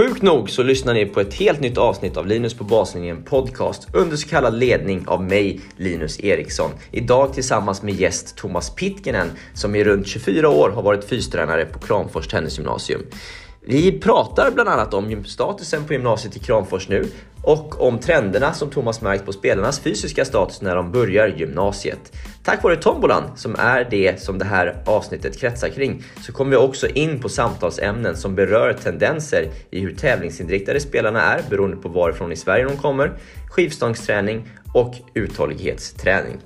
Sjukt nog så lyssnar ni på ett helt nytt avsnitt av Linus på baslinjen podcast under så kallad ledning av mig, Linus Eriksson. Idag tillsammans med gäst Thomas Pitkinen som i runt 24 år har varit fystränare på Kramfors Tennisgymnasium. Vi pratar bland annat om statusen på gymnasiet i Kramfors nu och om trenderna som Thomas märkt på spelarnas fysiska status när de börjar gymnasiet. Tack vare tombolan, som är det som det här avsnittet kretsar kring, så kommer vi också in på samtalsämnen som berör tendenser i hur tävlingsinriktade spelarna är beroende på varifrån i Sverige de kommer, skivstångsträning och uthållighetsträning.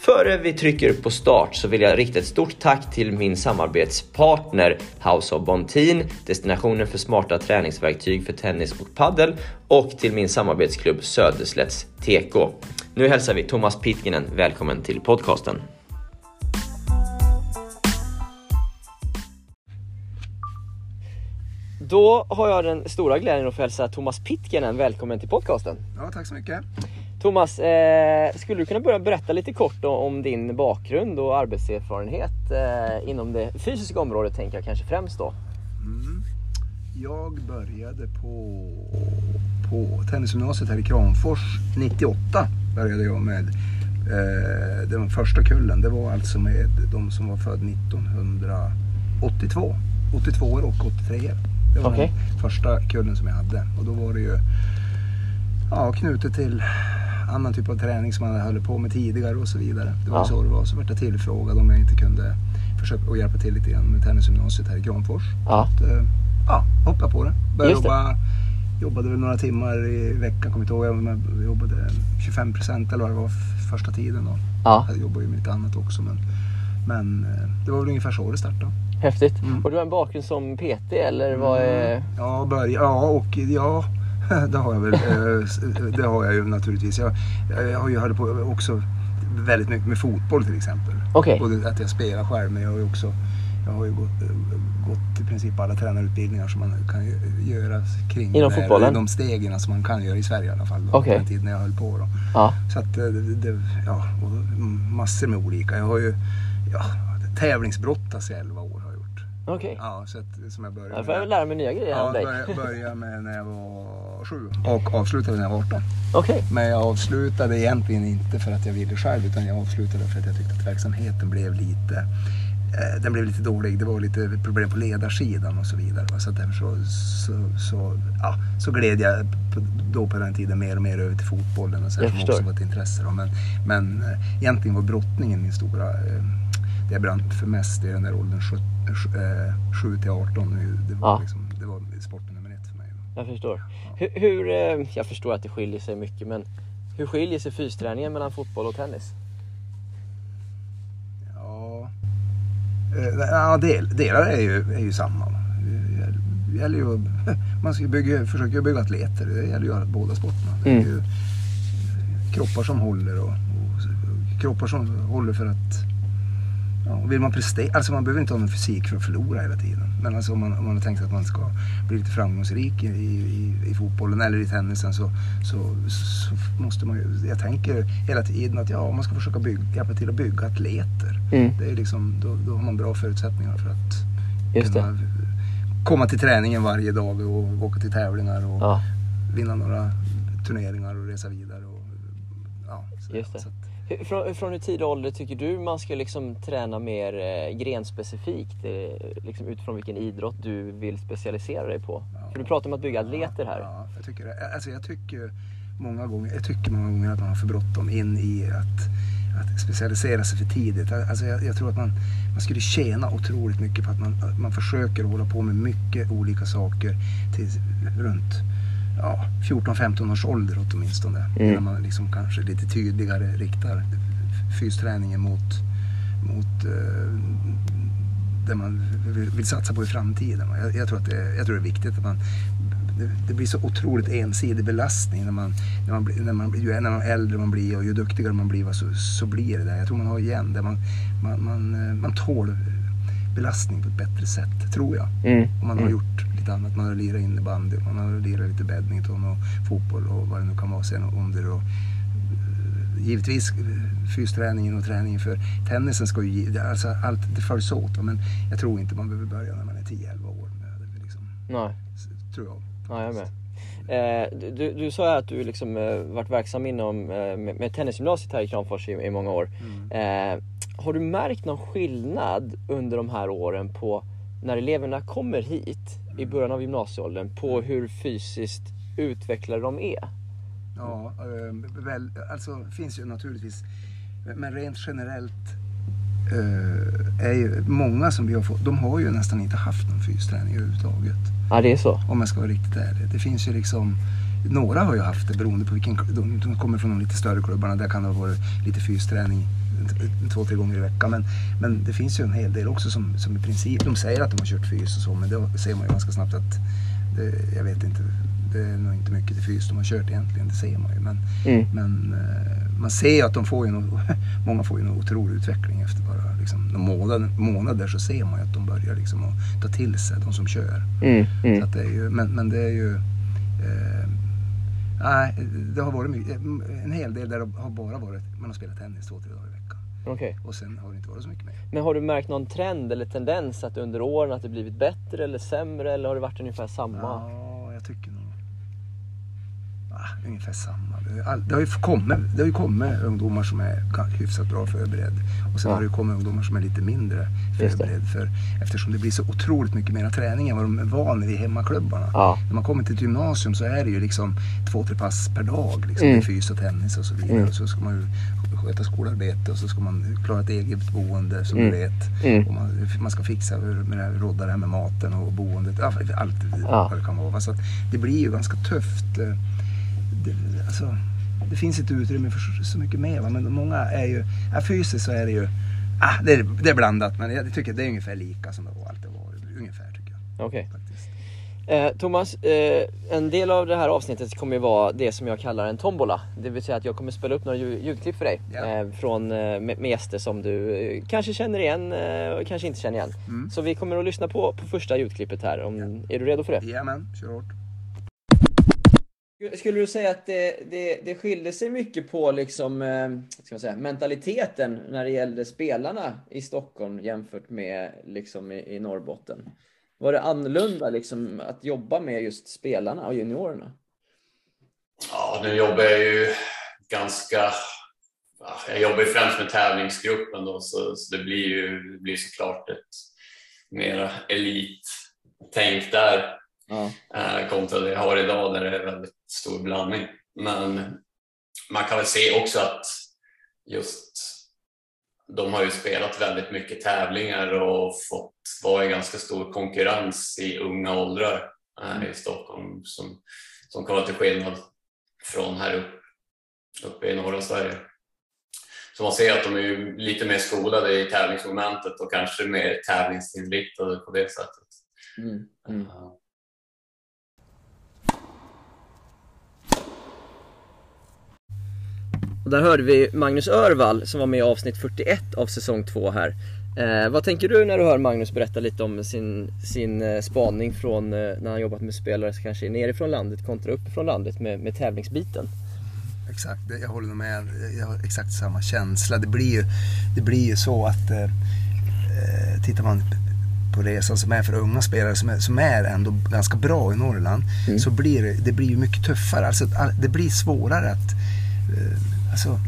Före vi trycker på start så vill jag rikta ett stort tack till min samarbetspartner House of Bontin, destinationen för smarta träningsverktyg för tennis och paddel och till min samarbetsklubb Söderslätts TK. Nu hälsar vi Thomas Pitkinen välkommen till podcasten. Då har jag den stora glädjen att få hälsa Thomas Pitkinen välkommen till podcasten. Ja, tack så mycket. Thomas, eh, skulle du kunna börja berätta lite kort om din bakgrund och arbetserfarenhet eh, inom det fysiska området, tänker jag kanske främst då? Mm. Jag började på, på Tennisgymnasiet här i Kramfors 98. Började jag med eh, den första kullen. Det var alltså med de som var födda 1982. 82 och 83 Det var Okej. den första kullen som jag hade. Och då var det ju ja, knutet till annan typ av träning som man höll på med tidigare och så vidare. Det var Ja. så det var. Så vart jag tillfrågad om jag inte kunde försöka hjälpa till lite grann med Tennisgymnasiet här i Kramfors. Ja. Att, eh, ja, hoppa på det. Började Just det. jobba, jobbade väl några timmar i veckan, kommer inte ihåg. Jag jobbade 25 procent eller vad det var första tiden. Då. Ja, Jag jobbade ju med lite annat också men, men eh, det var väl ungefär så det startade. häftigt. Mm. Och du har en bakgrund som PT eller vad är... Ja, börja, ja och ja, det har jag väl. eh, Det har jag ju naturligtvis. Jag, jag har ju hållit på också väldigt mycket med fotboll till exempel. Okej. Både att jag spelar själv men jag har ju också jag har ju gått, gått i princip alla tränarutbildningar som man kan göra kring Inom fotbollen? de stegen som man kan göra i Sverige i alla fall. Då, Okej. På den tiden när jag höll på. Då. Ja, Så att eh, det, det, ja, massor med olika. Jag har ju ja, tävlingsbrottas i 11 år okej. Ja, så att, som jag började Jag får jag lära mig nya grejer Ja, om dig. började, började med när jag var sju och avslutade när jag var 18. Okej. Men jag avslutade egentligen inte för att jag ville själv utan jag avslutade för att jag tyckte att verksamheten blev lite eh, den blev lite dålig. Det var lite problem på ledarsidan och så vidare. Så därför så, så, så, ja, så gled jag då på den tiden mer och mer över till fotbollen och så Jag som också var ett intresse. Då. Men, men eh, egentligen var brottningen min stora, eh, det jag brann för mest i den där åldern 7 till 18. Det var, Ja. liksom, det var sporten nummer ett för mig. Jag förstår. Hur, hur, eh, jag förstår att det skiljer sig mycket men hur skiljer sig fysträningen mellan fotboll och tennis? Ja, Eh, ja del, delar är ju, är ju samma. Det gäller ju, man ska bygga, försöka ju bygga atleter. Det gäller ju båda sporterna. Det är Mm. ju kroppar som håller och, och kroppar som håller för att Ja, vill man prestera, alltså man behöver inte ha någon fysik för att förlora hela tiden. Men alltså om man, om man har tänkt att man ska bli lite framgångsrik i, i, i fotbollen eller i tennisen så, så, så måste man ju, jag tänker hela tiden att ja, man ska försöka bygga, hjälpa till att bygga atleter. Mm. Det är liksom, då, då har man bra förutsättningar för att Just det. kunna komma till träningen varje dag och åka till tävlingar och Ja, vinna några turneringar och resa vidare. Och, ja, så, Just det. Från, från hur tidig ålder tycker du man ska liksom träna mer eh, grenspecifikt? Eh, liksom utifrån vilken idrott du vill specialisera dig på? Ja. För du pratar om att bygga atleter här. Ja, jag tycker det. Alltså jag tycker många gånger, jag tycker många gånger att man har för bråttom in i att, att specialisera sig för tidigt. Alltså jag, jag tror att man, man skulle tjäna otroligt mycket på att man, att man försöker hålla på med mycket olika saker till runt ja, 14-15 års ålder åtminstone. Mm. När man liksom kanske lite tydligare riktar fysträningen mot, mot eh, det man vill, satsa på i framtiden. Jag, jag, tror att det, jag tror det är viktigt att man det, det blir så otroligt ensidig belastning när man, när man, när man, ju när man äldre man blir och ju duktigare man blir så, så blir det där. Jag tror man har igen det. Man, man, man, eh, man tål belastning på ett bättre sätt, tror jag. Mm. Om man har gjort lite annat. Man har lirat innebandy, man har lirat lite badminton och fotboll och vad det nu kan vara sen under. Och, eh, givetvis eh, fysträningen och träningen för tennisen ska ju, alltså allt det följs åt. Men jag tror inte man behöver börja när man är 10-11 år. Med det, liksom, Nej. s- tror jag. Ja, jag med. Eh, du- du, sa att du liksom eh, varit verksam inom eh, med, med tennisgymnasiet här i Kramfors i, i många år. Eh, har du märkt någon skillnad under de här åren på när eleverna kommer hit i början av gymnasieåldern på hur fysiskt utvecklade de är? Ja, eh, väl, alltså finns ju naturligtvis, men rent generellt eh, är ju många som vi har fått, de har ju nästan inte haft någon fysträning överhuvudtaget. Ja, det är så. Om jag ska vara riktigt ärlig. Det finns ju liksom, några har ju haft det beroende på vilken, de, kommer från de lite större klubbarna, där kan det ha varit lite fysträning två, tre gånger i veckan. Men, men det finns ju en hel del också som, som i princip, de säger att de har kört fys och så, men det ser man ju ganska snabbt att det, jag vet inte, det är nog inte mycket till fys de har kört egentligen, det ser man ju. Men, Mm. men eh, man ser ju att de får ju nog, många får ju en otrolig utveckling efter bara liksom, några månader, månader så ser man ju att de börjar liksom att ta till sig, de som kör. Mm, Så mm. att det är ju, men, men det är ju... Eh, nej, det har varit mycket, en hel del där det har bara varit, man har spelat tennis två, tre dagar i veckan. Okej. Och sen har det inte varit så mycket mer. Men har du märkt någon trend eller tendens att under åren att det blivit bättre eller sämre eller har det varit ungefär samma? Ja, jag tycker nog... Ah, ungefär samma. Det, har ju kommit, det har ju kommit ungdomar som är hyfsat bra förberedd. Och sen Ja. har det ju kommit ungdomar som är lite mindre förberedd. För, eftersom det blir så otroligt mycket mer träning än vad de är vana vid i hemmaklubbarna. Ja. När man kommer till ett gymnasium så är det ju liksom två, tre pass per dag. Liksom, Mm. fys och tennis och så vidare. Mm. Och så ska man ju sköta skolarbete och så ska man klara ett eget boende som Mm. du vet. Mm. Och man, man ska fixa med det här, rodda det här med maten och boendet. ja, Allt Ja. vad det kan vara. Så det blir ju ganska tufft. Det, alltså, det finns inte utrymme för så, mycket mer. Va? Men många är ju, ja, fysiskt så är det ju, ah, det, är, det är blandat. Men jag tycker det är ungefär lika som det var alltid varit. Ungefär tycker jag faktiskt. Eh, Thomas, eh, en del av det här avsnittet kommer ju vara det som jag kallar en tombola. Det vill säga att jag kommer spela upp några ljud- ljudklipp för dig. Ja. Eh, från, eh, med, med gäster som du eh, kanske känner igen eh, och kanske inte känner igen. Mm. Så vi kommer att lyssna på, på första ljudklippet här. Om, Är du redo för det? Jajamän, kör hårt. Skulle du säga att det, det, det skilde sig mycket på liksom, eh, ska man säga, mentaliteten när det gällde spelarna i Stockholm jämfört med liksom, i, i Norrbotten? Var det annorlunda liksom, att jobba med just spelarna och juniorerna? Ja, nu jobbar jag ju ganska... ja, Jag jobbar ju främst med tävlingsgruppen då, så, så det blir ju det blir såklart ett mera elittänk där Ja. eh, kontra det jag har idag där det är väldigt stor blandning. Men man kan väl se också att just de har ju spelat väldigt mycket tävlingar och fått vara i ganska stor konkurrens i unga åldrar här i Stockholm som, som kommer till skillnad från här upp, uppe i norra Sverige. Så man ser att de är lite mer skolade i tävlingsmomentet och kanske mer tävlingsinriktade på det sättet. Mm. Mm. Och där hörde vi Magnus Örvall som var med i avsnitt 41 av säsong 2 här. Eh, vad tänker du när du hör Magnus berätta lite om sin, sin eh, spaning från eh, när han jobbat med spelare som kanske är nerifrån landet kontra uppifrån landet med, med tävlingsbiten? Exakt, jag håller med. Jag har exakt samma känsla. Det blir ju, det blir ju så att eh, eh, tittar man på resan som är för unga spelare som är, som är ändå ganska bra i Norrland Mm. så blir det, det blir mycket tuffare. Alltså, all- det blir svårare att eh, alltså,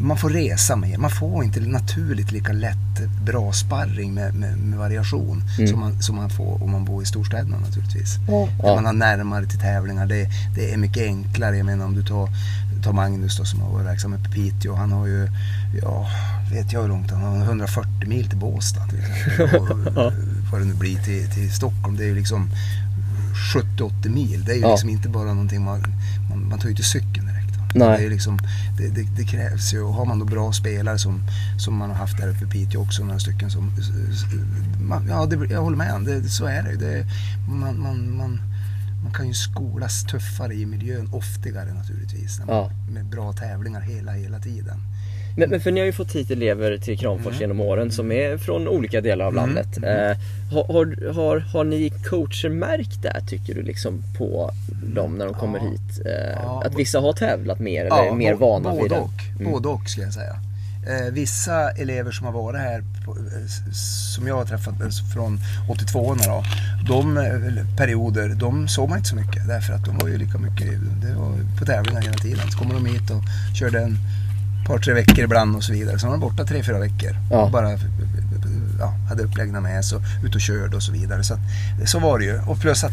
man får resa mer. Man får inte naturligt lika lätt bra sparring med, med, med variation Mm. som, man, som man får om man bor i storstäderna naturligtvis. Ja. Där man har närmare till tävlingar. Det, det är mycket enklare. Jag menar om du tar, tar Magnus då, som har varit verksam uppe i Piteå. Han har ju, ja, vet jag hur långt han har, 140 mil till Båstad. till. Och, Vad det nu blir till, till Stockholm. Det är ju liksom 70-80 mil. Det är ju Ja. liksom inte bara någonting man, man, man tar ju inte cykeln? Nej. Det, liksom, det, det, det krävs ju. Och har man då bra spelare som, som man har haft där uppe i Piteå också, några stycken som... man- Ja, jag håller med. Det, så är det ju. Det, man, man, man, man kan ju skolas tuffare i miljön oftigare naturligtvis. Ja. Med bra tävlingar hela, hela tiden. Men, men för ni har ju fått hit elever till Kramfors Mm. genom åren som är från olika delar av landet. Eh, har, har, har, ni coacher märkt det tycker du liksom på dem när de kommer Ja. hit? Eh, Ja. Att vissa har tävlat mer eller är mer vana vid både det? och, Mm. både och skulle jag säga. Eh, vissa elever som har varit här, på, som jag har träffat från 82 då, de perioder, de såg man inte så mycket därför att de var ju lika mycket det var på tävlingar hela tiden. Så kommer de hit och körde en par, tre veckor ibland och så vidare. Så var de borta tre, fyra veckor. Ja. Och bara ja, hade uppläggningar med sig och ut och körde och så vidare. Så, att, så var det ju. Och, plus att,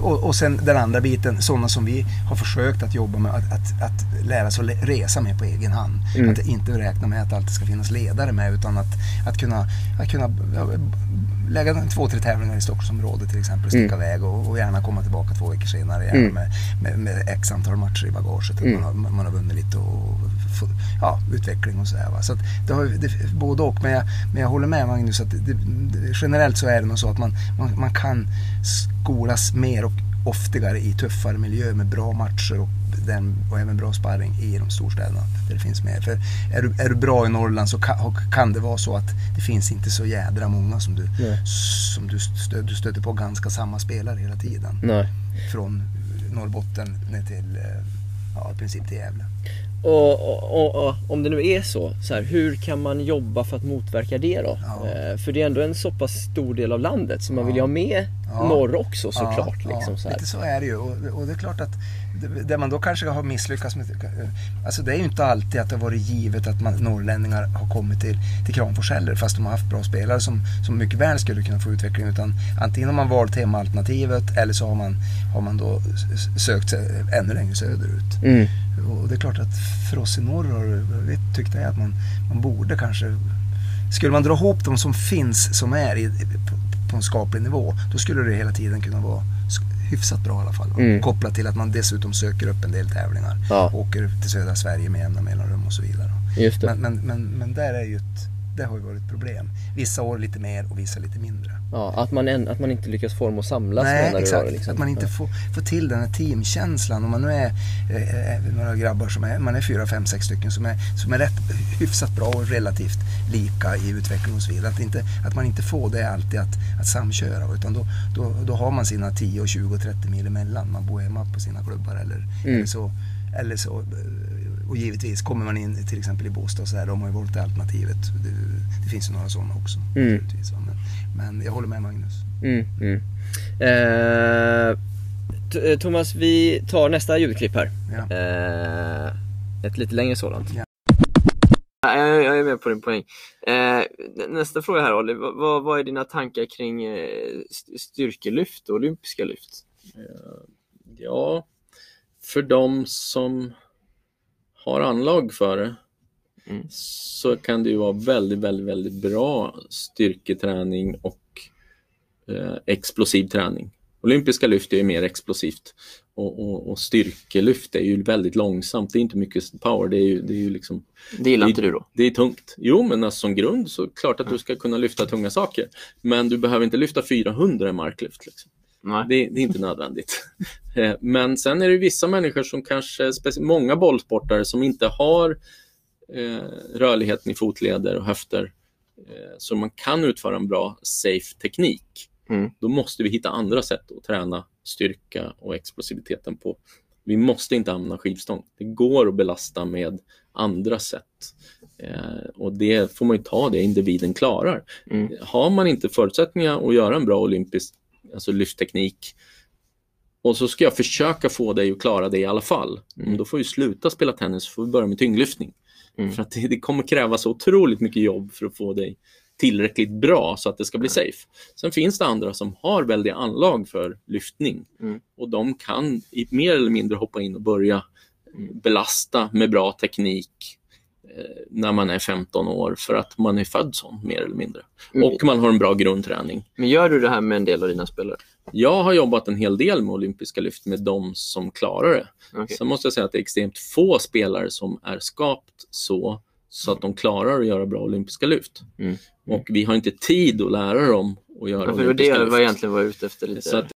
och, och sen den andra biten, sådana som vi har försökt att jobba med, att, att, att lära sig att resa med på egen hand. Mm. Att inte räkna med att det alltid ska finnas ledare med utan att, att kunna, att kunna lägga två, tre tävlingar i Stockholmsområdet till exempel sticka Mm. iväg och, och gärna komma tillbaka två veckor senare gärna Mm. med, med, med x antal matcher i bagaget. Mm. man, har, man har vunnit lite och ja, utveckling och sådär. Så att det har, det, både och. Men jag, men jag håller med Magnus att det, det, generellt så är det nog så att man, man, man kan skolas mer och oftigare i tuffare miljö med bra matcher och, den, och även bra sparring i de storstäderna där det finns mer. För är du, är du bra i Norrland så kan, kan det vara så att det finns inte så jädra många som du, Nej. som du, stö, du stöter på ganska samma spelare hela tiden. Nej. Från Norrbotten ner till eh, ja, i princip till Gävle. Och, och, och, och om det nu är så, så här, hur kan man jobba för att motverka det då? Ja. Eh, för det är ändå en så pass stor del av landet så man vill ju ha med Ja. norr också såklart. Ja, liksom, så lite så är det ju. Och det är klart att det, man då kanske har misslyckats med. Alltså det är ju inte alltid att det har varit givet att man, norrlänningar har kommit till, till Kramfors heller. Fast de har haft bra spelare som, som mycket väl skulle kunna få utveckling. Utan antingen har man valt hemmaalternativet eller så har man, har man då sökt sig ännu längre söderut. Mm. Och det är klart att för oss i norr har vi tyckte jag att man, man borde kanske... Skulle man dra ihop de som finns, som är i, på, på en skaplig nivå, då skulle det hela tiden kunna vara hyfsat bra i alla fall. Mm. Kopplat till att man dessutom söker upp en del tävlingar. Ja. Åker till södra Sverige med jämna mellanrum och så vidare. Just det. Men, men, men, men där är ju ett, det har ju varit ett problem. Vissa år lite mer och vissa lite mindre. Ja, att, man en, att man inte lyckas dem att samlas Nej, exakt. då? Liksom. Att man inte får, får till den här teamkänslan. Om man nu är eh, eh, några grabbar som är, man är fyra, fem, sex stycken som är, som är rätt hyfsat bra och relativt lika i utveckling och så vidare. Att, inte, att man inte får det alltid att, att samköra. Utan då, då, då har man sina 10, och 20 och 30 mil emellan. Man bor hemma på sina klubbar eller, Mm. eller så. Eller så eh, och givetvis kommer man in till exempel i Båstad så här, de har ju valt det alternativet. Det, det finns ju några sådana också. Mm. Men, men jag håller med Magnus. Mm, mm. Eh, Thomas, vi tar nästa ljudklipp här. Ja. Eh, ett lite längre sådant. Ja. Ja, Jag, jag är med på din poäng. Eh, nästa fråga här Olli, vad, vad- är dina tankar kring eh, st- styrkelyft och olympiska lyft? Ja, för de som har anlag för det Mm. så kan det ju vara väldigt, väldigt, väldigt bra styrketräning och eh, explosiv träning. Olympiska lyft är ju mer explosivt och, och, och styrkelyft är ju väldigt långsamt. Det är inte mycket power, det är ju, det är ju liksom Det gillar Det- inte du då? det är tungt. Jo, men alltså, som grund så klart att du ska kunna lyfta tunga saker. Men du behöver inte lyfta 400 i marklyft. Liksom. Det, det är inte nödvändigt. Eh, Men sen är det vissa människor som kanske, många bollsportare som inte har eh, rörligheten i fotleder och höfter eh, så man kan utföra en bra safe teknik. Mm. Då måste vi hitta andra sätt att träna styrka och explosiviteten på. Vi måste inte använda skivstång. Det går att belasta med andra sätt. Eh, och det får man ju ta det individen klarar. Mm. Har man inte förutsättningar att göra en bra olympisk alltså lyftteknik och så ska jag försöka få dig att klara det i alla fall. Mm. Då får vi sluta spela tennis och börja med tyngdlyftning. Mm. För att det, det kommer kräva så otroligt mycket jobb för att få dig tillräckligt bra så att det ska bli safe. Sen finns det andra som har väldigt anlag för lyftning Mm. och de kan i mer eller mindre hoppa in och börja belasta med bra teknik eh, när man är 15 år för att man är född sån mer eller mindre. Mm. Och man har en bra grundträning. Men gör du det här med en del av dina spelare? Jag har jobbat en hel del med olympiska lyft med de som klarar det. Okej. Sen måste jag säga att det är extremt få spelare som är skapt så, så att de klarar att göra bra olympiska lyft. Mm. Och vi har inte tid att lära dem att göra ja, för olympiska det lyft. Det var egentligen var ute efter lite. Så att...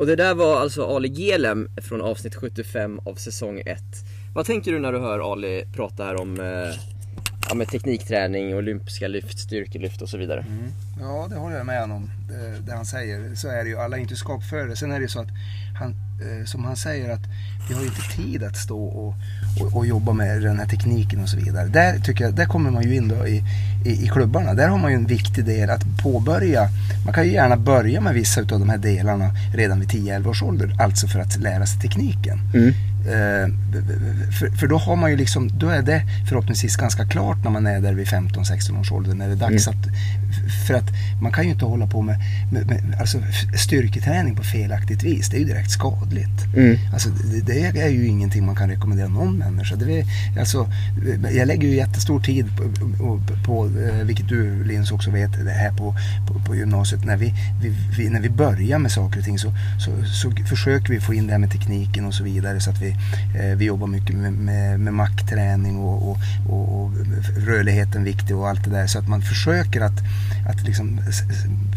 Och det där var alltså Ali Gelem från avsnitt 75 av säsong 1. Vad tänker du när du hör Ali prata här om eh ja, med teknikträning, olympiska lyft, styrkelyft och så vidare? Ja, det håller jag med honom. Det, det han säger. Så är det ju. Alla är inte skapför det. Sen är det ju så att han, eh, som han säger att vi har ju inte tid att stå och, och, och jobba med den här tekniken och så vidare. Där tycker jag, där kommer man ju in då i, i, i klubbarna. Där har man ju en viktig del att påbörja. Man kan ju gärna börja med vissa av de här delarna redan vid 10-11 års ålder. Alltså för att lära sig tekniken. Eh, för, för då har man ju liksom, då är det förhoppningsvis ganska klart när man är där vid 15-16 års ålder. När det är dags att, för att man kan ju inte hålla på med, med, med alltså styrketräning på felaktigt vis. Det är ju direkt skadligt. Alltså, det, det är ju ingenting man kan rekommendera någon människa. Det är, alltså, jag lägger ju jättestor tid på, på, på eh, vilket du Linus också vet, det här på, på, på gymnasiet. När vi, vi, vi, när vi börjar med saker och ting så, så, så försöker vi få in det här med tekniken och så vidare. Så att vi, Eh, vi jobbar mycket med, med, med maktträning och, och, och, och rörligheten viktig och allt det där. Så att man försöker att, att liksom,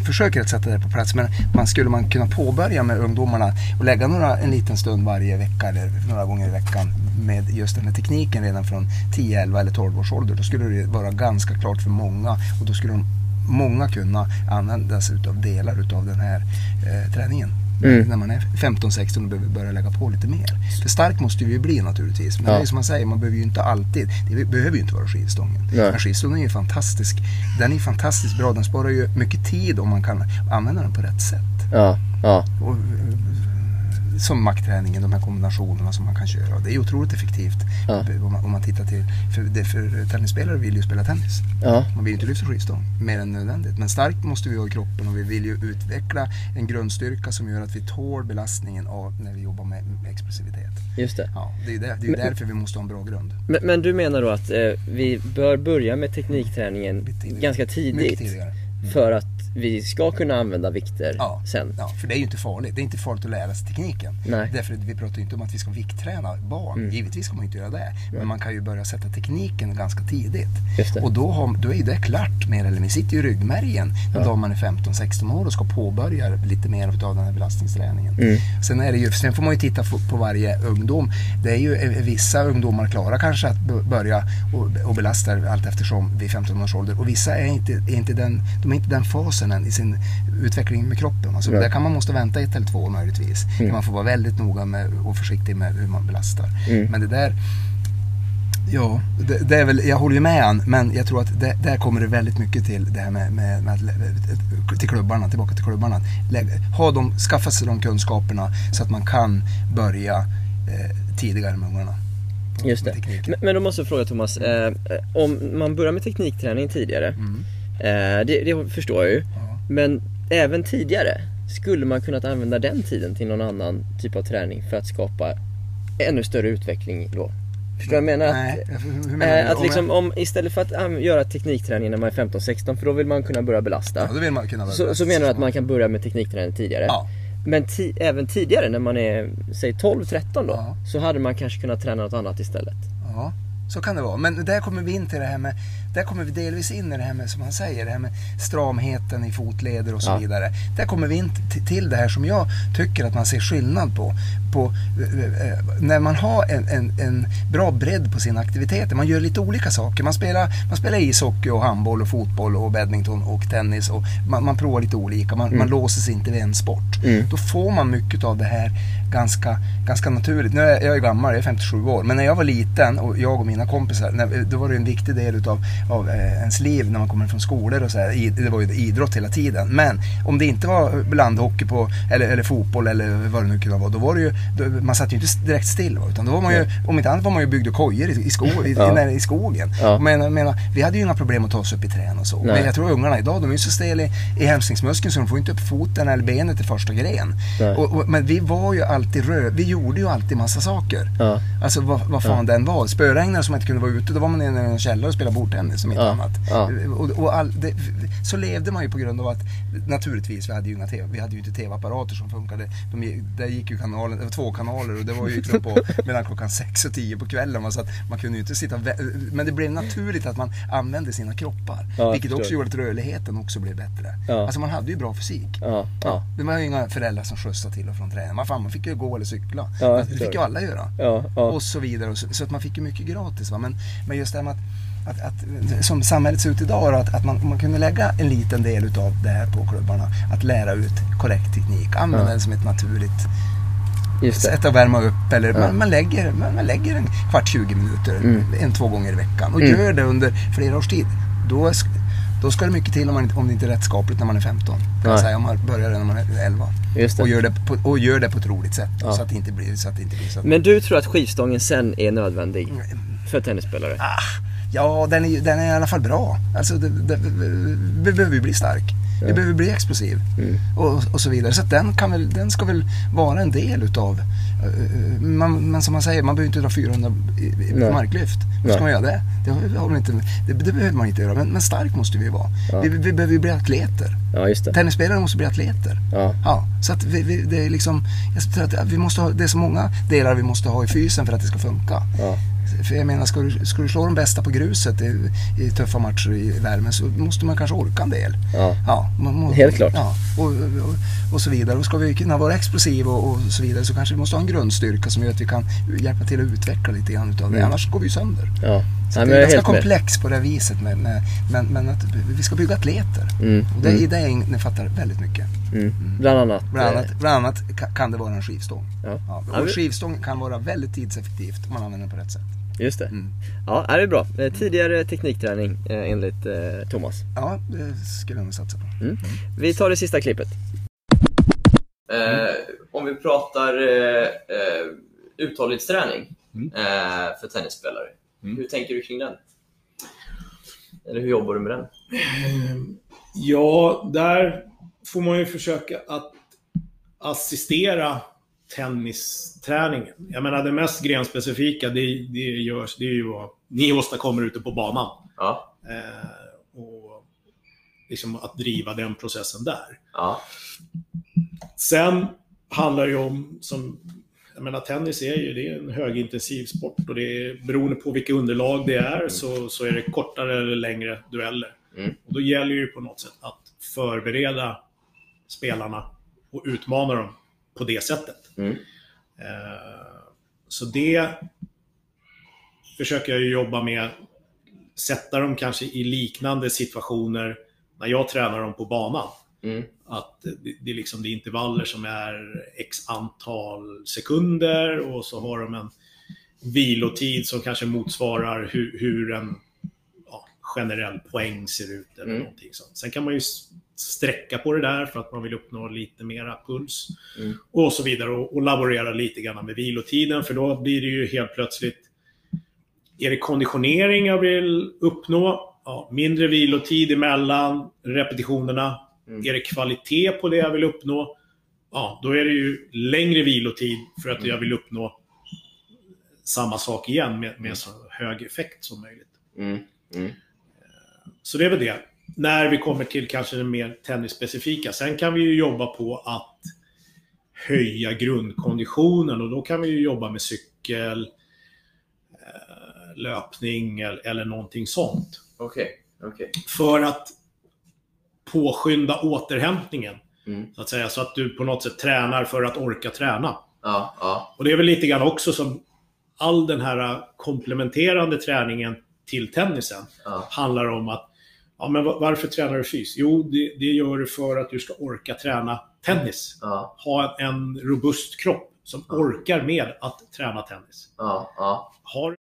försöker att sätta det på plats. Men man skulle man kunna påbörja med ungdomarna och lägga några, en liten stund varje vecka eller några gånger i veckan med just den här tekniken redan från 10, 11 eller 12 års ålder. Då skulle det vara ganska klart för många och då skulle de, många kunna använda sig av delar av den här eh, träningen. När man är 15-16 och behöver börja lägga på lite mer. För stark måste vi ju bli naturligtvis. Men Ja. det är som man säger, man behöver ju inte alltid. Det behöver ju inte vara skivstången. Nej. Men skivstången är ju fantastisk. Den är fantastiskt bra. Den sparar ju mycket tid om man kan använda den på rätt sätt. Ja, ja. Och, eh, som maktträningen, de här kombinationerna som man kan köra. Det är otroligt effektivt Ja. om, man, om man tittar till, för, det, för tennisspelare vill ju spela tennis. ja. Man vill ju inte lyfta skivstång mer än nödvändigt. Men starkt måste vi ha i kroppen och vi vill ju utveckla en grundstyrka som gör att vi tål belastningen av när vi jobbar med, med explosivitet. Just det. Ja, det är ju där, det är ju därför vi måste ha en bra grund. Men, men du menar då att eh, vi bör börja med teknikträningen ganska Mycket tidigt? tidigare. För att vi ska kunna använda vikter Ja. sen? Ja, för det är ju inte farligt. Det är inte farligt att lära sig tekniken. Nej. Därför att vi pratar ju inte om att vi ska viktträna barn. Mm. Givetvis ska man inte göra det. Men man kan ju börja sätta tekniken ganska tidigt. Och då, har, då är ju det klart mer eller mindre. sitter ju i ryggmärgen den dag man är 15-16 år och ska påbörja lite mer av den här belastningsträningen. Mm. Sen, är det ju, sen får man ju titta på, varje ungdom. Det är ju eh, vissa ungdomar klarar kanske att börja och, och belasta allt eftersom vid 15 års ålder. Och vissa är inte, är inte den, de är inte den fasen än i sin utveckling med kroppen. Alltså, Nej. där kan man måste vänta ett eller två år möjligtvis. Mm. Man får vara väldigt noga med, och försiktig med hur man belastar. Mm. Men det där Ja, det, det är väl, jag håller ju med han, men jag tror att det, där kommer det väldigt mycket till det här med, med, med att, till klubbarna, tillbaka till klubbarna. Ha dem, skaffa sig de kunskaperna så att man kan börja eh, tidigare med ungarna. Just det. Men, men då måste jag fråga Thomas, eh, om man börjar med teknikträning tidigare, Mm. Eh, det, det förstår jag ju, Ja. men även tidigare, skulle man kunnat använda den tiden till någon annan typ av träning för att skapa ännu större utveckling då? Förstår du vad jag menar? Nej, att, hur hur menar eh, du? att Om liksom om, istället för att um, göra teknikträning när man är 15-16, för då vill man kunna börja belasta. Ja, då vill man kunna Så, så menar du att man kan börja med teknikträning tidigare? Ja. Men ti- även tidigare när man är, säg 12-13 då, Ja. så hade man kanske kunnat träna något annat istället? Ja, så kan det vara. Men där kommer vi in till det här med, där kommer vi delvis in i det här med, som han säger, det här med stramheten i fotleder och så Ja. vidare. Där kommer vi in till det här som jag tycker att man ser skillnad på. på eh, eh, när man har en, en, en bra bredd på sina aktiviteter, man gör lite olika saker. Man spelar, man spelar ishockey och handboll och fotboll och badminton och tennis och man, man provar lite olika. Man, man låser sig inte vid en sport. Mm. Då får man mycket av det här ganska, ganska naturligt. Nu är jag, är gammal, jag är 57 år, men när jag var liten och jag och mina kompisar, när, då var det en viktig del utav, av eh, ens liv när man kommer från skolor och så här. I- Det var ju idrott hela tiden. Men om det inte var landhockey på, eller, eller fotboll eller vad det nu kunde vara, då var det ju, då, man satt ju inte direkt still. Utan då var man ju, om inte annat var man ju byggde kojor i, i, sko, i, Ja. i, i skogen. Ja. Men, menar, vi hade ju inga problem att ta oss upp i trän och så. Nej. Men jag tror ungarna idag, de är ju så stel i, i hemsningsmuskeln så de får inte upp foten eller benet i första gren. Och, och, men vi var ju alltid rö vi gjorde ju alltid massa saker. Ja. Alltså vad, vad fan den var. Spöregnare som inte kunde vara ute, då var man inne i en källare och spelade bordtennis. tennis som inte Ja, annat. ja. Och, och all, det, så levde man ju på grund av att naturligtvis, vi hade ju, inga TV, vi hade ju inte tv-apparater som funkade. De, gick- där gick ju kanalen, det var två kanaler och det var ju liksom på mellan klockan sex och tio på kvällen. Så att man kunde ju inte sitta Men det blev naturligt att man använde sina kroppar. Ja, vilket också gjorde att rörligheten också blev bättre. Ja. Alltså man hade ju bra fysik. Ja, ja. Det var ju inga föräldrar som skjutsade till och från träningen. Man, fan, man fick ju gå eller cykla. Ja, jag det fick ju alla göra. Ja, ja. Och så vidare. Så, så att man fick ju mycket gratis. Va? Men, men just det här med att, att, att, som samhället ser ut idag, då, att, att man, man kunde lägga en liten del utav det här på klubbarna. Att lära ut korrekt teknik, använda Ja. den som ett naturligt sätt att värma upp. Eller Ja. man, man, lägger, man, man lägger en kvart, 20 minuter, Mm. en, två gånger i veckan. Och Mm. gör det under flera års tid. Då, då ska det mycket till om, man, om det inte är rättskapligt när man är 15. Kan jag säga, om man börjar när man är 11. Just det. Och gör det på, och gör det på ett roligt sätt. Ja. Så att det inte blir så att det inte blir så att Men du tror att skivstången sen är nödvändig för tennisspelare? Ah, ja, den är, den är i alla fall bra. Alltså, det, det, vi behöver ju bli stark. Vi behöver bli explosiv. Mm. Och, och så vidare. Så den, kan väl, den ska väl vara en del utav... eh, man, men som man säger, man behöver inte dra 400 i, i Nej. marklyft. Hur ska man göra det? Det, har, inte, det, det behöver man inte göra. Men, men stark måste vi vara. Ja. Vi, vi behöver ju bli atleter. Ja, just det. Tennisspelare måste bli atleter. Ja. Ja, så att vi, vi, det är liksom, jag tror att vi måste ha, det är så många delar vi måste ha i fysen för att det ska funka. Ja. Jag menar, ska du, ska du slå de bästa på gruset i, i tuffa matcher i värmen så måste man kanske orka en del. Ja. Ja, må, Helt klart. Ja, och, och, och så vidare. Och ska vi kunna vara explosiva och, och så vidare så kanske vi måste ha en grundstyrka som gör att vi kan hjälpa till att utveckla lite grann utav det. Mm. Annars går vi sönder. Ja. Så Nej, det är ganska helt med. komplex på det viset. Med, med, men, men att vi ska bygga atleter. Mm. Och det, Mm. I det innefattar väldigt mycket. Mm. Bland annat. Bland eh, annat, bland annat ka- kan det vara en skivstång. Ja. Ja, och skivstång kan vara väldigt tidseffektivt om man använder den på rätt sätt. Just det. Mm. Ja, det är bra. Eh, Tidigare teknikträning eh, enligt eh, Thomas. Ja, det skulle jag nog satsa på. Mm. Vi tar det sista klippet. Eh, om vi pratar eh, eh, uthållighetsträning Mm. eh, för tennisspelare. Mm. Hur tänker du kring den? Eller hur jobbar du med den? Ja, där får man ju försöka att assistera tennisträningen. Jag menar det mest grenspecifika, det, det, görs, det är ju vad ni åstadkommer ute på banan. Ja. Eh, och liksom att driva den processen där. Ja. Sen handlar det ju om, som, jag menar tennis är ju det är en högintensiv sport och det är, beroende på vilka underlag det är så, så är det kortare eller längre dueller. Mm. Och då gäller ju på något sätt att förbereda spelarna och utmana dem på det sättet. Mm. Eh, så det försöker jag jobba med. Sätta dem kanske i liknande situationer när jag tränar dem på banan. Mm. Att det, det, är liksom, det är intervaller som är x antal sekunder och så har de en vilotid som kanske motsvarar hur, hur en ja, generell poäng ser ut. Eller Mm. någonting sånt. Sen kan man ju sträcka på det där för att man vill uppnå lite mera puls. Mm. Och så vidare. Och, och laborera lite grann med vilotiden för då blir det ju helt plötsligt är det konditionering jag vill uppnå? Ja, mindre vilotid emellan repetitionerna. Mm. Är det kvalitet på det jag vill uppnå? Ja, då är det ju längre vilotid för att jag vill uppnå samma sak igen med, med så hög effekt som möjligt. Mm. Mm. Så det är väl det. När vi kommer till kanske det mer tennisspecifika. Sen kan vi ju jobba på att höja grundkonditionen och då kan vi ju jobba med cykel, eh, löpning eller, någonting sånt. Okej. Okej. För att påskynda återhämtningen. Mm. Så att säga, så att du på något sätt tränar för att orka träna. Ja. Ja. Och det är väl lite grann också som all den här komplementerande träningen till tennisen Ja. handlar om att ja, men va- varför tränar du fys? Jo, det, det gör du för att du ska orka träna tennis. Ja. Ha en, en robust kropp som orkar med att träna tennis. Ja. Ja. Har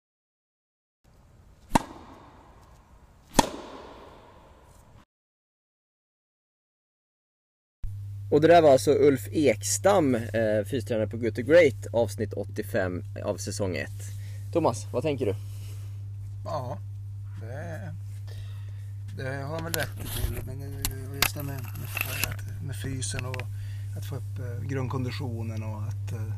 Och det där var alltså Ulf Ekstam, eh, fystränare på Good to Great, avsnitt 85 av säsong 1. Thomas, vad tänker du? Ja, det, det har han väl rätt till. Men just det med, med, fysen och att få upp eh, grundkonditionen och att eh,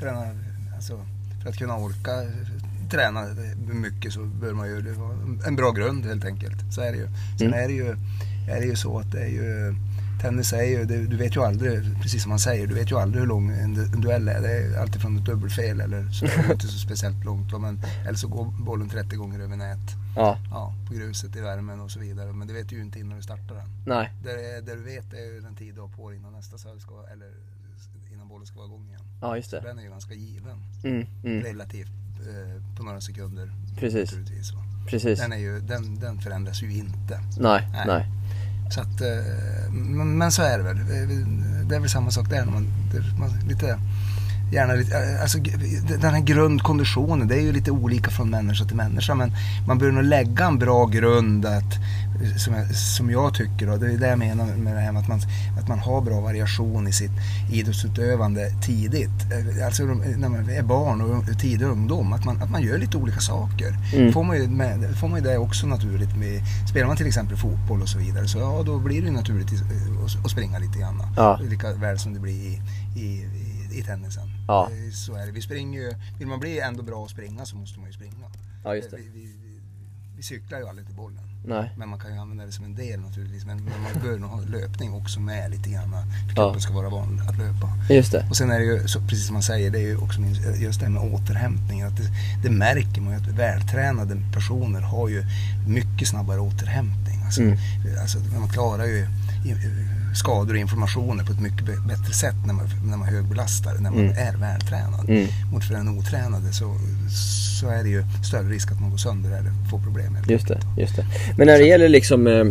träna alltså, för att kunna orka eh, träna mycket så bör man ju var en bra grund helt enkelt. Så är det ju. Sen Mm. är, det ju, är det ju så att det är ju Tennis är ju, du vet ju aldrig, precis som man säger, du vet ju aldrig hur lång en, duell är. Det är alltid från ett dubbelfel eller så inte så speciellt långt. Men, eller så går bollen 30 gånger över nät. Ja, Ja, på gruset i värmen och så vidare. Men det vet du ju inte innan du startar den. nej. Det, det du vet är ju den tid du har på dig innan nästa serve ska, eller innan bollen ska vara igång igen. Ja, just Så det. den är ju ganska given. Mm, mm. Relativt eh, på några sekunder. Precis. Precis. Den, är ju, den, den förändras ju inte. Nej, Nej. nej. Så att, eh, men, så är det väl. Det är väl samma sak där. Man, man lite, gärna lite, eh, alltså, den här grundkonditionen, det är ju lite olika från människa till människa. Men man bör nog lägga en bra grund att, som, jag, som jag tycker. Då, det är det jag menar med det här med att man, att man har bra variation i sitt idrottsutövande tidigt. Eh, Alltså när man är barn och tidig ungdom. Att man, att man gör lite olika saker. Mm. Får man ju med, får man ju det också naturligt. Med, spelar man till exempel fotboll och så vidare så ja, då blir det ju naturligt eh, att- springa lite grann. Ja. Lika väl som det blir i, i, i, i tennisen. Ja. Eh, Så är det. Vi springer ju, vill man bli ändå bra att springa så måste man ju springa. Ja, just det. Vi, vi, vi, vi cyklar ju aldrig till bollen. Nej. Men man kan ju använda det som en del naturligtvis. Men, men man bör nog ha löpning också med lite grann. För Ja. kroppen ska vara van att löpa. Just det. Och sen är det ju, så, precis som man säger, det är ju också just det här med återhämtning. Att det, det märker man ju att vältränade personer har ju mycket snabbare återhämtning. Alltså, Mm. alltså man klarar ju skador och inflammationer på ett mycket bättre sätt när man, när man högbelastar, när man Mm. är vältränad. Mm. Mot för den otränade så, så är det ju större risk att man går sönder eller får problem. Just det, just det. Men när det gäller liksom, eh,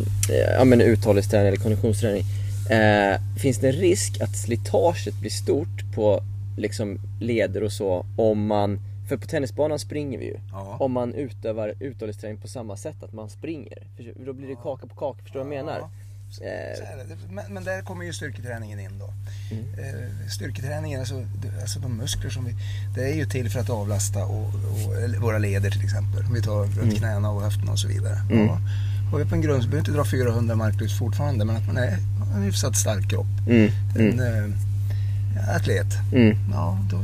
ja men uthållighetsträning eller konditionsträning. Eh, finns det en risk att slitaget blir stort på liksom leder och så om man, för på tennisbanan springer vi ju. Ja. Om man utövar uthållighetsträning på samma sätt, att man springer. För då blir det kaka på kaka, förstår du vad jag menar? Eh. Men, men där kommer ju styrketräningen in då. Mm. Eh, styrketräningen, alltså, alltså de muskler som vi... Det är ju till för att avlasta och, och, våra leder till exempel. Om vi tar runt knäna och höfterna och så vidare. Mm. Ja. Har vi på en grund så behöver vi inte dra 400 marklyft fortfarande men att man är en hyfsat stark kropp. mm, En mm, eh, atlet. mm, Ja, då,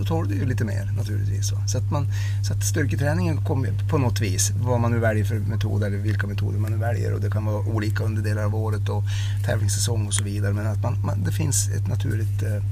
då tar du ju lite mer naturligtvis. Så, att man, så att styrketräningen kommer på något vis, vad man nu väljer för metod eller vilka metoder man nu väljer. Och det kan vara olika under delar av året och tävlingssäsong och så vidare. Men att man, man, det finns ett naturligt, eh,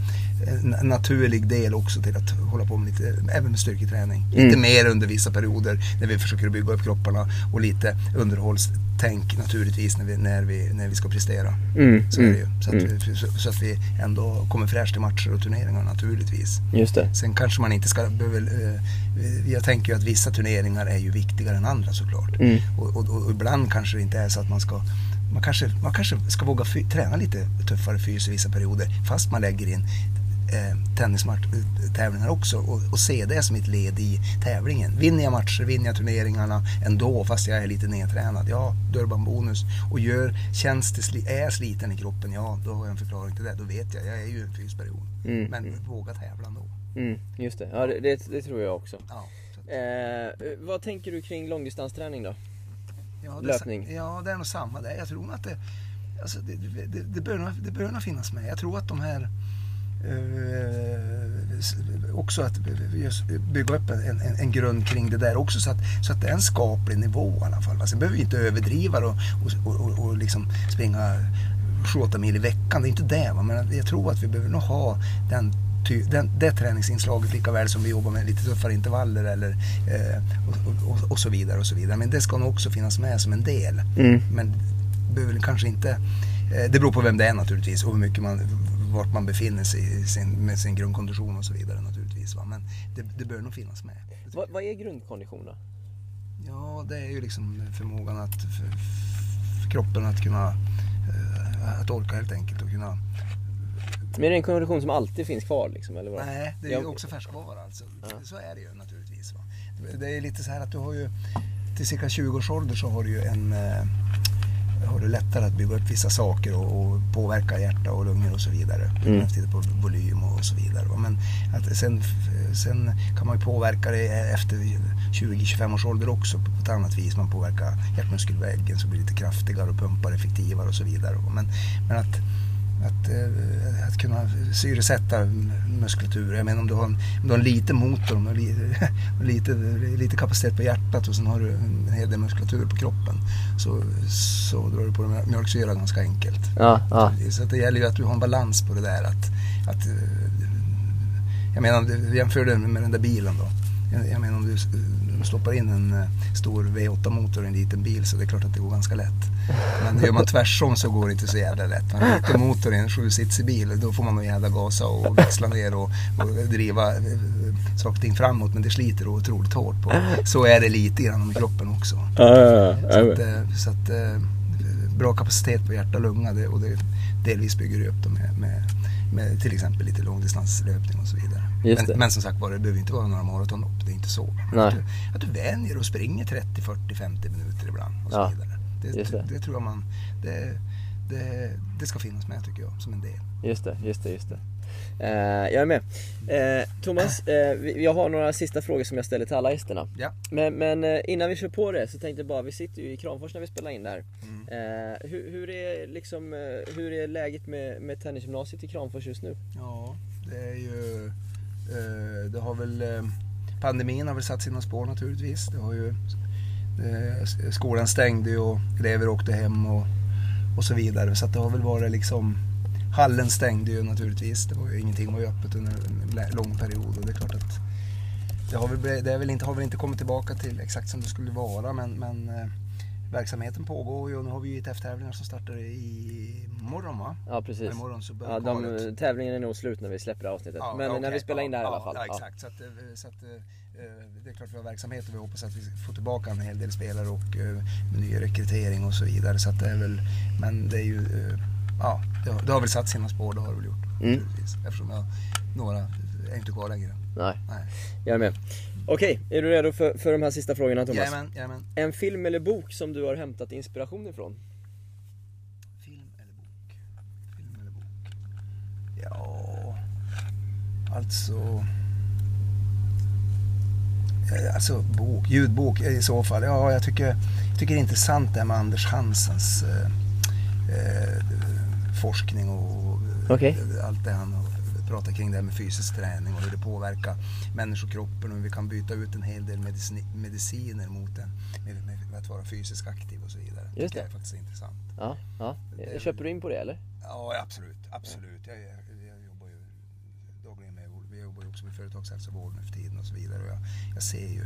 en naturlig del också till att hålla på med lite, även med styrketräning. Lite Mm. mer under vissa perioder när vi försöker bygga upp kropparna och lite underhållstänk naturligtvis när vi, när vi, när vi ska prestera. mm, Så mm, Så att, vi, så, så att vi ändå kommer fräscht till matcher och turneringar naturligtvis. Just det. Sen kanske man inte ska, behöver, eh, jag tänker ju att vissa turneringar är ju viktigare än andra såklart. Mm. Och, och, och ibland kanske det inte är så att man ska man kanske, man kanske ska våga träna lite tuffare fys i vissa perioder fast man lägger in eh, tennistävlingar också och, och se det som ett led i tävlingen. Vinner jag matcher, vinner jag turneringarna ändå fast jag är lite nedtränad, ja då är det bara en bonus. Och gör, känns det, sli, är jag sliten i kroppen, ja då har jag en förklaring till det. Då vet jag, jag är ju i en fysperiod. Mm, Men mm. våga tävla ändå. Mm, just det. Ja, det, det, tror jag också. Ja, Eh, vad tänker du kring långdistansträning då? Ja, det, Löpning. Ja, det är nog samma där. Jag tror att det, alltså det, det, det, bör det bör nog finnas med. Jag tror att de här eh, också att bygga upp en, en, en grund kring det där också så att, så att det är en skaplig nivå i alla fall. Sen behöver vi inte överdriva och, och, och, och liksom springa 7-8 mil i veckan. Det är inte det. Va? Men jag tror att vi behöver nog ha den den, det träningsinslaget lika väl som vi jobbar med lite tuffare intervaller eller, eh, och, och, och så vidare. och så vidare. Men det ska nog också finnas med som en del. Mm. Men behöver kanske inte... Eh, det beror på vem det är naturligtvis och hur mycket man, vart man befinner sig i sin, med sin grundkondition och så vidare naturligtvis. Va? Men det, det bör nog finnas med. Vad, vad är grundkondition då? Ja, det är ju liksom förmågan att för, för kroppen att kunna eh, att orka helt enkelt och kunna Men är det en kondition som alltid finns kvar liksom, eller vad? Nej, det är Ja. ju också färskvara alltså. Ja. Så är det ju naturligtvis. Va? Det är lite så här att du har ju till cirka 20 års ålder så har du ju en eh, har du lättare att bygga upp vissa saker och, och påverka hjärta och lungor och så vidare. Mm. Efter på volym och så vidare. Men att sen, sen kan man ju påverka det efter 20-25 års ålder också på ett annat vis. Man påverkar hjärtmuskelväggen så blir det lite kraftigare och pumpar effektivare och så vidare. Men, men att att, eh, att kunna syresätta muskulatur. Jag menar om du har en, om du har en liten motor, har lite, lite, lite kapacitet på hjärtat och sen har du en hel del muskulatur på kroppen så, så drar du på dig mjölksyra ganska enkelt. Ja, ja. Så det gäller ju att du har en balans på det där. Att, att, eh, jag menar, jämför det med den där bilen då. Jag, jag menar om du s- stoppar in en eh, stor V8-motor i en liten bil så det är klart att det går ganska lätt. Men gör man tvärsom så går det inte så jävla lätt. Man en liten motor i en sjusitsig bil, då får man nog jävla gasa och växla ner och, och driva eh, saker och ting framåt. Men det sliter otroligt hårt på. Så är det lite grann med kroppen också. Så att, eh, så att, eh, bra kapacitet på hjärta och lunga det, och det delvis bygger upp det med, med, med till exempel lite långdistanslöpning och så vidare. Men, men som sagt var, det behöver inte vara några maratonlopp, det är inte så. Att, du, att du vänjer och springer 30, 40, 50 minuter ibland och så Ja, vidare. Det, det. det. tror jag man, det, det, det ska finnas med tycker jag, som en del. Just det, just det, just det. Eh, jag är med. Eh, Thomas, eh, vi- jag har några sista frågor som jag ställer till alla gästerna. Ja. Men, men eh, innan vi kör på det så tänkte jag bara, vi sitter ju i Kramfors när vi spelar in där. Mm. Eh, hur, hur, är liksom, eh, hur är läget med, med tennisgymnasiet i Kramfors just nu? Ja, det är ju... Eh, det har väl... Eh, pandemin har väl satt sina spår naturligtvis. Det har ju... Eh, skolan stängde ju och elever åkte hem och, och så vidare. Så att det har väl varit liksom... Hallen stängde ju naturligtvis. Det var ju, ingenting var ju öppet under en lång period och det är klart att det har väl, det är väl inte, har väl inte kommit tillbaka till exakt som det skulle vara men, men verksamheten pågår ju och nu har vi ju ITF-tävlingar som startar i morgon va? Ja precis. Imorgon så Ja, kvalet. de, tävlingen är nog slut när vi släpper avsnittet. men när okej. vi spelar in det här ja, i alla fall. Ja, exakt. Så, att, eh, så att, eh, det är klart vi har verksamhet och vi hoppas att vi får tillbaka en hel del spelare och eh, med ny rekrytering och så vidare. Så att det är väl, men det är ju, eh, ja, det har, det har väl satt sina spår, det har det väl gjort. Mm. Eftersom jag, några är inte kvar längre. Nej, Nej. jag är med. Okej, är du redo för, för de här sista frågorna Thomas? Jajamän, jajamän. En film eller bok som du har hämtat inspiration ifrån? Film eller bok? Film eller bok? Ja, alltså... Alltså bok, ljudbok i så fall. Ja, jag tycker, jag tycker det är intressant det här med Anders Hansens eh, eh, forskning och Okej. allt det han har pratat kring det här med fysisk träning och hur det påverkar människokroppen och hur vi kan byta ut en hel del medicin, mediciner mot en, med, med att vara fysiskt aktiv och så vidare. Just det det. är faktiskt intressant. Ja, ja. Det- Köper du in på det eller? Ja, absolut. absolut. Jag, jag, jag jobbar ju dagligen med, vi jobbar ju också med företagshälsovård nu för tiden och så vidare. Och jag, jag ser ju,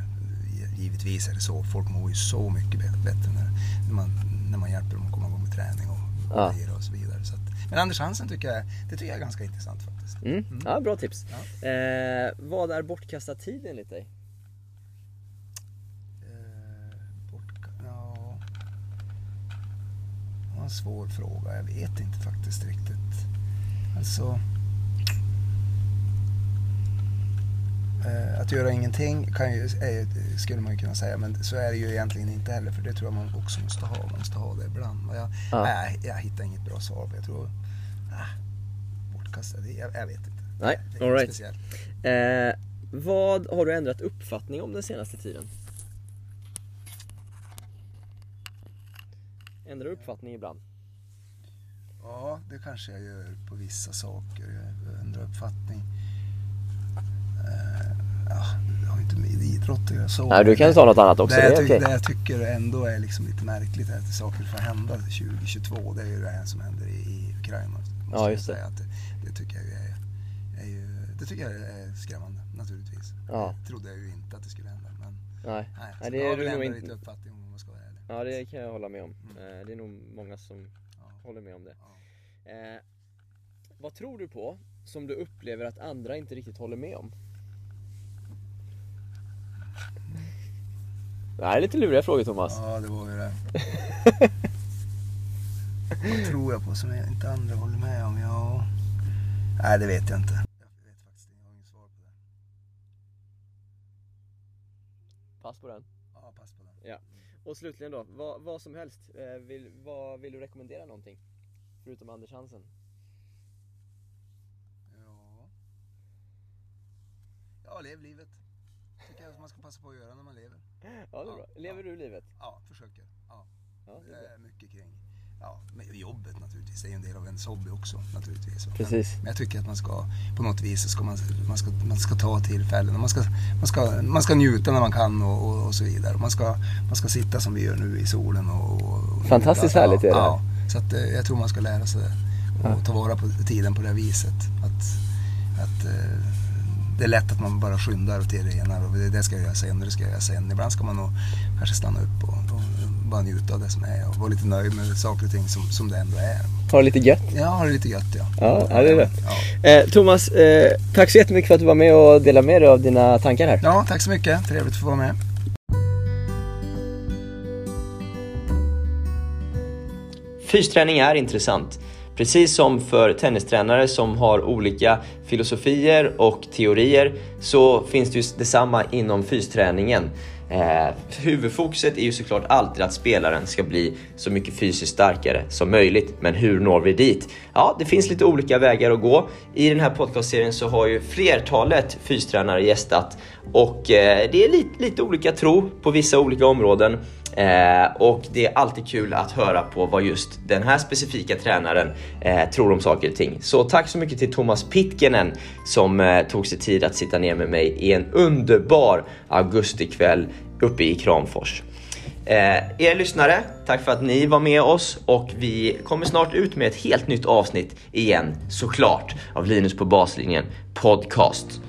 givetvis är det så, folk mår ju så mycket bä- bättre när, när, man, när man hjälper dem att komma igång med träning och, och, Ja. och så vidare. Men Anders Hansen tycker jag, det tycker jag är ganska intressant faktiskt. Mm. Ja, bra tips. Ja. Eh, vad är bortkastad tid enligt dig? Eh, bortka, ja, det var en svår fråga. Jag vet inte faktiskt riktigt. Alltså... Eh, att göra ingenting kan ju, skulle man ju kunna säga, men så är det ju egentligen inte heller. För det tror jag man också måste ha. Man måste ha det ibland. Jag, Ja. nej, jag hittar inget bra svar. Jag tror... Ah, bortkastade, jag, jag vet inte. Nej, det är all inget right. speciellt. Eh, vad har du ändrat uppfattning om den senaste tiden? Ändrar du uppfattning ibland? Ja, det kanske jag gör på vissa saker. Jag ändrar uppfattning. Eh, ja, det har ju inte med idrott att göra så. Nej, du kan ta något annat också, Det, det jag, ty- okej. det jag tycker ändå är liksom lite märkligt är att saker får hända 2022. Det är ju det här som händer i, i Ukraina. Ja, just det. Att det, det tycker jag är, är ju, det tycker jag är skrämmande naturligtvis. Ja. Det trodde jag ju inte att det skulle hända. Men Nej, nej, Nej, så det är du nog inte- lite uppfattning om man ska vara ärlig. ja det kan jag hålla med om. Mm. Eh, det är nog många som Ja. håller med om det. Ja. Eh, vad tror du på som du upplever att andra inte riktigt håller med om? Det här är lite luriga frågor Thomas. Ja, det var ju det. Vad tror jag på som jag inte andra håller med om? Ja... Nej, det vet jag inte. Jag vet faktiskt inte. Jag har inget svar på det. Pass på den. Ja, pass på den. Ja. Och slutligen då, vad, vad som helst. Eh, vill, vad vill du rekommendera någonting? Förutom Anders Hansen. Ja... Ja, lev livet. tycker jag att man ska passa på att göra när man lever. Ja, det är bra. Ja, Lever ja. du livet? Ja, försöker. Ja. Ja, det är bra. är mycket kring ja, med jobbet naturligtvis. Det är ju en del av ens hobby också naturligtvis. Precis. Men, men jag tycker att man ska, på något vis, ska man, man, ska, man ska ta tillfällen. Man ska, man, ska, man ska njuta när man kan och, och, och så vidare. Man ska, man ska sitta som vi gör nu i solen och... och Fantastiskt ja, härligt är det. Ja, så att, eh, jag tror man ska lära sig och ta vara på tiden på det här viset. Att, att, eh, det är lätt att man bara skyndar till det ena och det, det ska jag göra sen och det ska jag göra sen. Ibland ska man nog kanske stanna upp och, och bara njuta av det som är och vara lite nöjd med saker och ting som, som det ändå är. Ha det lite gött. Ja, ha det lite gött ja. Ja, ja, det är rätt. Ja. Eh, Thomas, eh, tack så jättemycket för att du var med och delade med dig av dina tankar här. ja, tack så mycket. Trevligt att få vara med. Fysträning är intressant. Precis som för tennistränare som har olika filosofier och teorier så finns det ju detsamma inom fysträningen. Eh, huvudfokuset är ju såklart alltid att spelaren ska bli så mycket fysiskt starkare som möjligt. Men hur når vi dit? Ja, det finns lite olika vägar att gå. I den här podcastserien så har ju flertalet fystränare gästat och eh, det är lite, lite olika tro på vissa olika områden. Eh, och det är alltid kul att höra på vad just den här specifika tränaren eh, tror om saker och ting. Så tack så mycket till Thomas Pitkinen som eh, tog sig tid att sitta ner med mig i en underbar augustikväll uppe i Kramfors. Eh, er lyssnare, tack för att ni var med oss och vi kommer snart ut med ett helt nytt avsnitt igen såklart av Linus på baslinjen podcast.